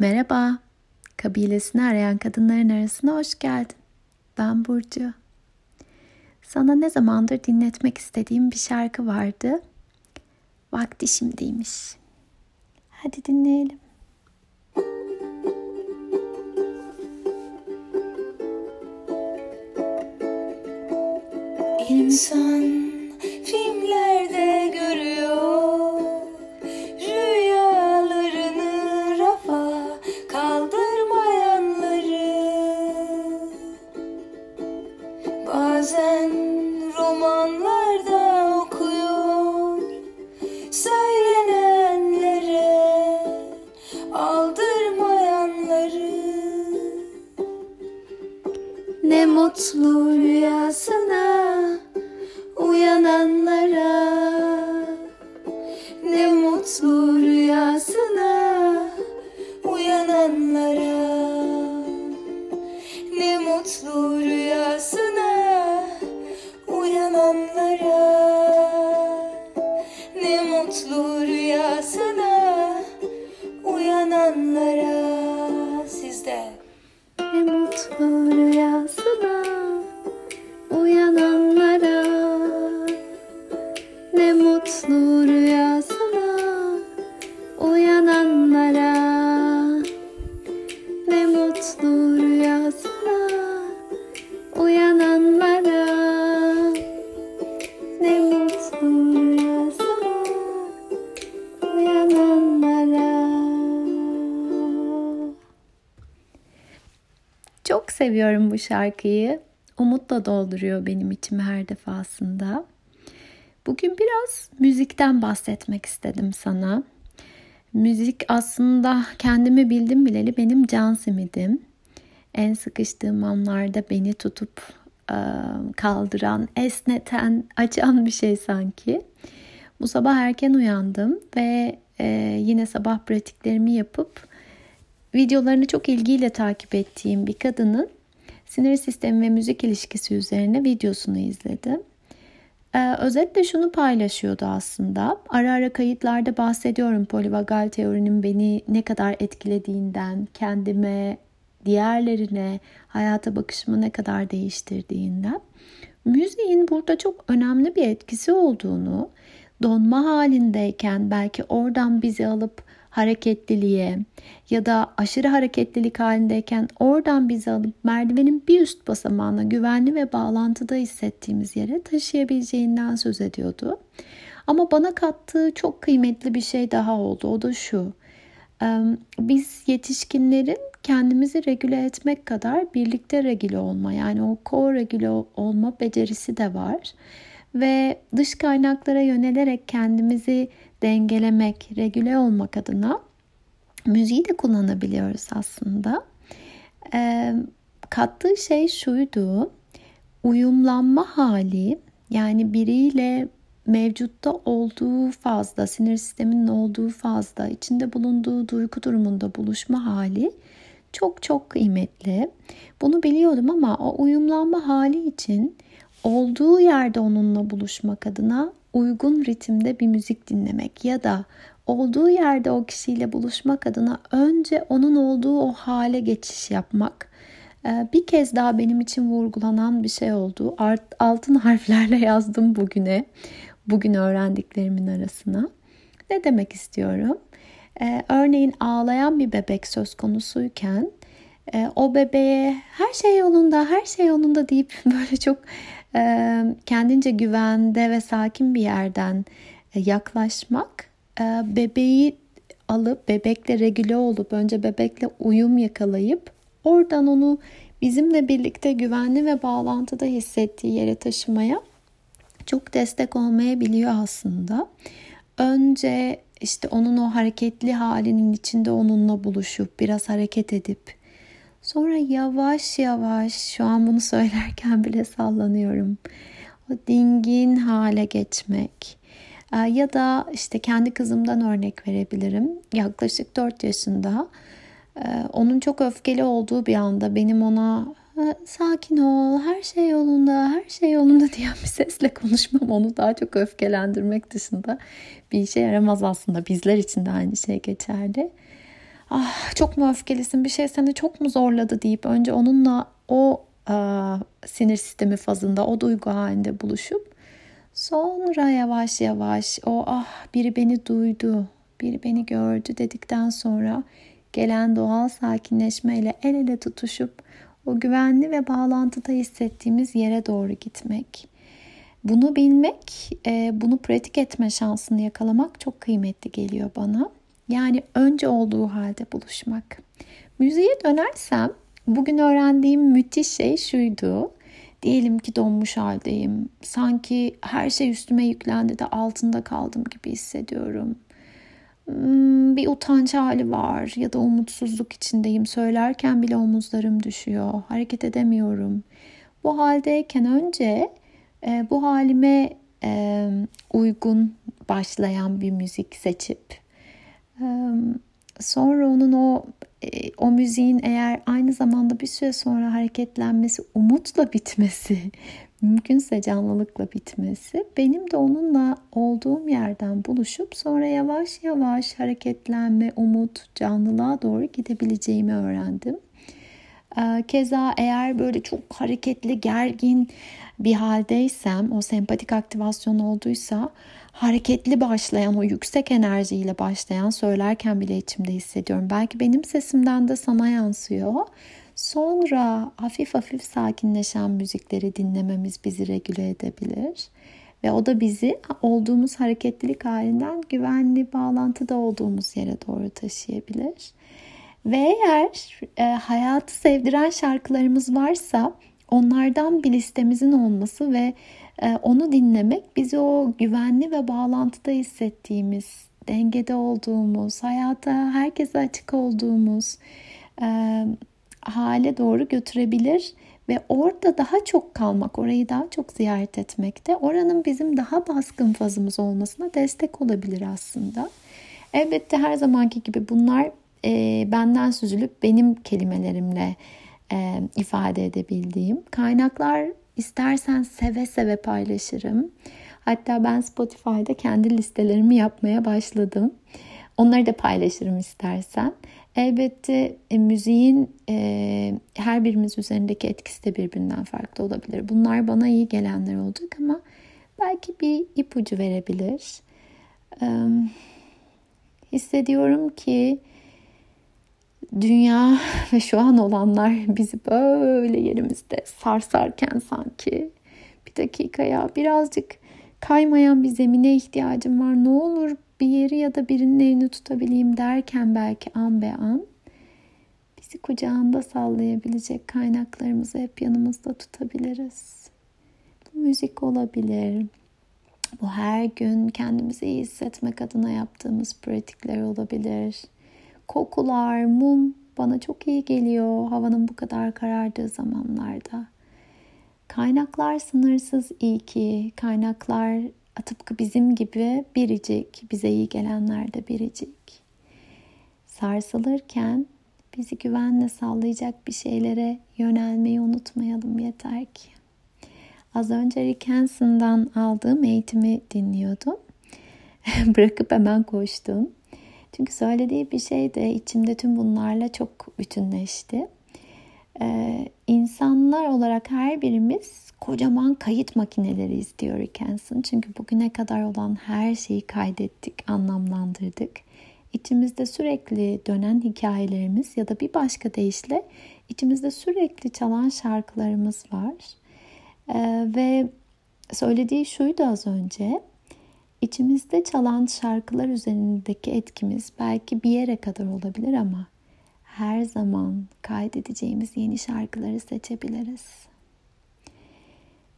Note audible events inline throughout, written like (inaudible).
Merhaba, kabilesini arayan kadınların arasına hoş geldin. Ben Burcu. Sana ne zamandır dinletmek istediğim bir şarkı vardı. Vakti şimdiymiş. Hadi dinleyelim. İnsan seviyorum bu şarkıyı. Umutla dolduruyor benim içimi her defasında. Bugün biraz müzikten bahsetmek istedim sana. Müzik aslında kendimi bildim bileli benim can simidim. En sıkıştığım anlarda beni tutup e, kaldıran, esneten, açan bir şey sanki. Bu sabah erken uyandım ve e, yine sabah pratiklerimi yapıp videolarını çok ilgiyle takip ettiğim bir kadının sinir sistemi ve müzik ilişkisi üzerine videosunu izledim. Ee, özetle şunu paylaşıyordu aslında. Ara ara kayıtlarda bahsediyorum polivagal teorinin beni ne kadar etkilediğinden, kendime, diğerlerine, hayata bakışımı ne kadar değiştirdiğinden. Müziğin burada çok önemli bir etkisi olduğunu, donma halindeyken belki oradan bizi alıp hareketliliğe ya da aşırı hareketlilik halindeyken oradan bizi alıp merdivenin bir üst basamağına güvenli ve bağlantıda hissettiğimiz yere taşıyabileceğinden söz ediyordu. Ama bana kattığı çok kıymetli bir şey daha oldu. O da şu. Biz yetişkinlerin kendimizi regüle etmek kadar birlikte regüle olma yani o co-regüle olma becerisi de var. Ve dış kaynaklara yönelerek kendimizi dengelemek, regüle olmak adına müziği de kullanabiliyoruz aslında. E, kattığı şey şuydu. Uyumlanma hali yani biriyle mevcutta olduğu fazla, sinir sisteminin olduğu fazla, içinde bulunduğu duygu durumunda buluşma hali çok çok kıymetli. Bunu biliyordum ama o uyumlanma hali için olduğu yerde onunla buluşmak adına uygun ritimde bir müzik dinlemek ya da olduğu yerde o kişiyle buluşmak adına önce onun olduğu o hale geçiş yapmak e, bir kez daha benim için vurgulanan bir şey oldu. Altın harflerle yazdım bugüne, bugün öğrendiklerimin arasına. Ne demek istiyorum? E, örneğin ağlayan bir bebek söz konusuyken e, o bebeğe her şey yolunda, her şey yolunda deyip (laughs) böyle çok kendince güvende ve sakin bir yerden yaklaşmak bebeği alıp bebekle regüle olup önce bebekle uyum yakalayıp oradan onu bizimle birlikte güvenli ve bağlantıda hissettiği yere taşımaya çok destek olmayabiliyor aslında. Önce işte onun o hareketli halinin içinde onunla buluşup biraz hareket edip Sonra yavaş yavaş şu an bunu söylerken (laughs) bile sallanıyorum. O dingin hale geçmek. Ya da işte kendi kızımdan örnek verebilirim. Yaklaşık 4 yaşında onun çok öfkeli olduğu bir anda benim ona sakin ol, her şey yolunda, her şey yolunda (laughs) diyen bir sesle konuşmam onu daha çok öfkelendirmek dışında bir işe yaramaz aslında. Bizler için de aynı şey geçerli. Ah çok mu öfkelisin bir şey seni çok mu zorladı deyip önce onunla o e, sinir sistemi fazında o duygu halinde buluşup sonra yavaş yavaş o ah biri beni duydu biri beni gördü dedikten sonra gelen doğal sakinleşmeyle el ele tutuşup o güvenli ve bağlantıda hissettiğimiz yere doğru gitmek. Bunu bilmek, e, bunu pratik etme şansını yakalamak çok kıymetli geliyor bana. Yani önce olduğu halde buluşmak. Müziğe dönersem bugün öğrendiğim müthiş şey şuydu. Diyelim ki donmuş haldeyim. Sanki her şey üstüme yüklendi de altında kaldım gibi hissediyorum. Hmm, bir utanç hali var ya da umutsuzluk içindeyim. Söylerken bile omuzlarım düşüyor. Hareket edemiyorum. Bu haldeyken önce e, bu halime e, uygun başlayan bir müzik seçip sonra onun o e, o müziğin eğer aynı zamanda bir süre sonra hareketlenmesi, umutla bitmesi, (laughs) mümkünse canlılıkla bitmesi, benim de onunla olduğum yerden buluşup sonra yavaş yavaş hareketlenme, umut, canlılığa doğru gidebileceğimi öğrendim. Ee, keza eğer böyle çok hareketli, gergin bir haldeysem, o sempatik aktivasyon olduysa hareketli başlayan, o yüksek enerjiyle başlayan söylerken bile içimde hissediyorum. Belki benim sesimden de sana yansıyor. Sonra hafif hafif sakinleşen müzikleri dinlememiz bizi regüle edebilir. Ve o da bizi olduğumuz hareketlilik halinden güvenli bağlantıda olduğumuz yere doğru taşıyabilir. Ve eğer e, hayatı sevdiren şarkılarımız varsa onlardan bir listemizin olması ve e, onu dinlemek bizi o güvenli ve bağlantıda hissettiğimiz, dengede olduğumuz, hayata herkese açık olduğumuz e, hale doğru götürebilir ve orada daha çok kalmak, orayı daha çok ziyaret etmek de oranın bizim daha baskın fazımız olmasına destek olabilir aslında. Elbette her zamanki gibi bunlar e, benden süzülüp benim kelimelerimle e, ifade edebildiğim kaynaklar istersen seve seve paylaşırım. Hatta ben Spotify'da kendi listelerimi yapmaya başladım. Onları da paylaşırım istersen. Elbette e, müziğin e, her birimiz üzerindeki etkisi de birbirinden farklı olabilir. Bunlar bana iyi gelenler olacak ama belki bir ipucu verebilir. E, hissediyorum ki dünya (laughs) ve şu an olanlar bizi böyle yerimizde sarsarken sanki bir dakika ya birazcık kaymayan bir zemine ihtiyacım var. Ne olur bir yeri ya da birinin elini tutabileyim derken belki an be an bizi kucağında sallayabilecek kaynaklarımızı hep yanımızda tutabiliriz. Bu müzik olabilir. Bu her gün kendimizi iyi hissetmek adına yaptığımız pratikler olabilir kokular, mum bana çok iyi geliyor havanın bu kadar karardığı zamanlarda. Kaynaklar sınırsız iyi ki. Kaynaklar tıpkı bizim gibi biricik, bize iyi gelenler de biricik. Sarsılırken bizi güvenle sallayacak bir şeylere yönelmeyi unutmayalım yeter ki. Az önce Rick Hanson'dan aldığım eğitimi dinliyordum. (laughs) Bırakıp hemen koştum. Çünkü söylediği bir şey de içimde tüm bunlarla çok bütünleşti. Ee, insanlar olarak her birimiz kocaman kayıt makineleri istiyor Rikenson. Çünkü bugüne kadar olan her şeyi kaydettik, anlamlandırdık. İçimizde sürekli dönen hikayelerimiz ya da bir başka deyişle içimizde sürekli çalan şarkılarımız var. Ee, ve söylediği şuydu az önce. İçimizde çalan şarkılar üzerindeki etkimiz belki bir yere kadar olabilir ama her zaman kaydedeceğimiz yeni şarkıları seçebiliriz.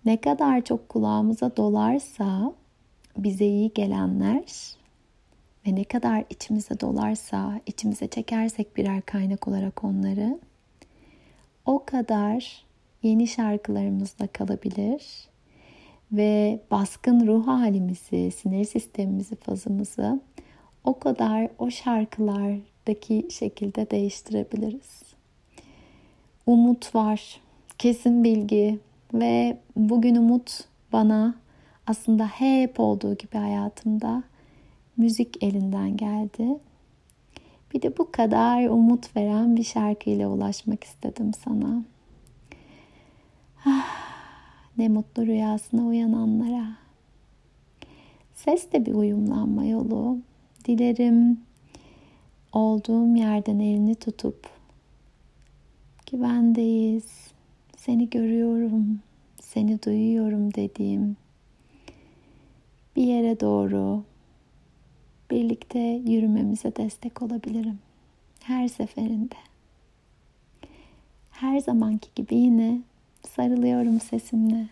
Ne kadar çok kulağımıza dolarsa bize iyi gelenler ve ne kadar içimize dolarsa, içimize çekersek birer kaynak olarak onları o kadar yeni şarkılarımızla kalabilir ve baskın ruh halimizi, sinir sistemimizi, fazımızı o kadar o şarkılardaki şekilde değiştirebiliriz. Umut var, kesin bilgi ve bugün umut bana aslında hep olduğu gibi hayatımda müzik elinden geldi. Bir de bu kadar umut veren bir şarkıyla ulaşmak istedim sana. Ah, ne mutlu rüyasına uyananlara. Ses de bir uyumlanma yolu. Dilerim olduğum yerden elini tutup güvendeyiz, seni görüyorum, seni duyuyorum dediğim bir yere doğru birlikte yürümemize destek olabilirim. Her seferinde. Her zamanki gibi yine sarılıyorum sesimle.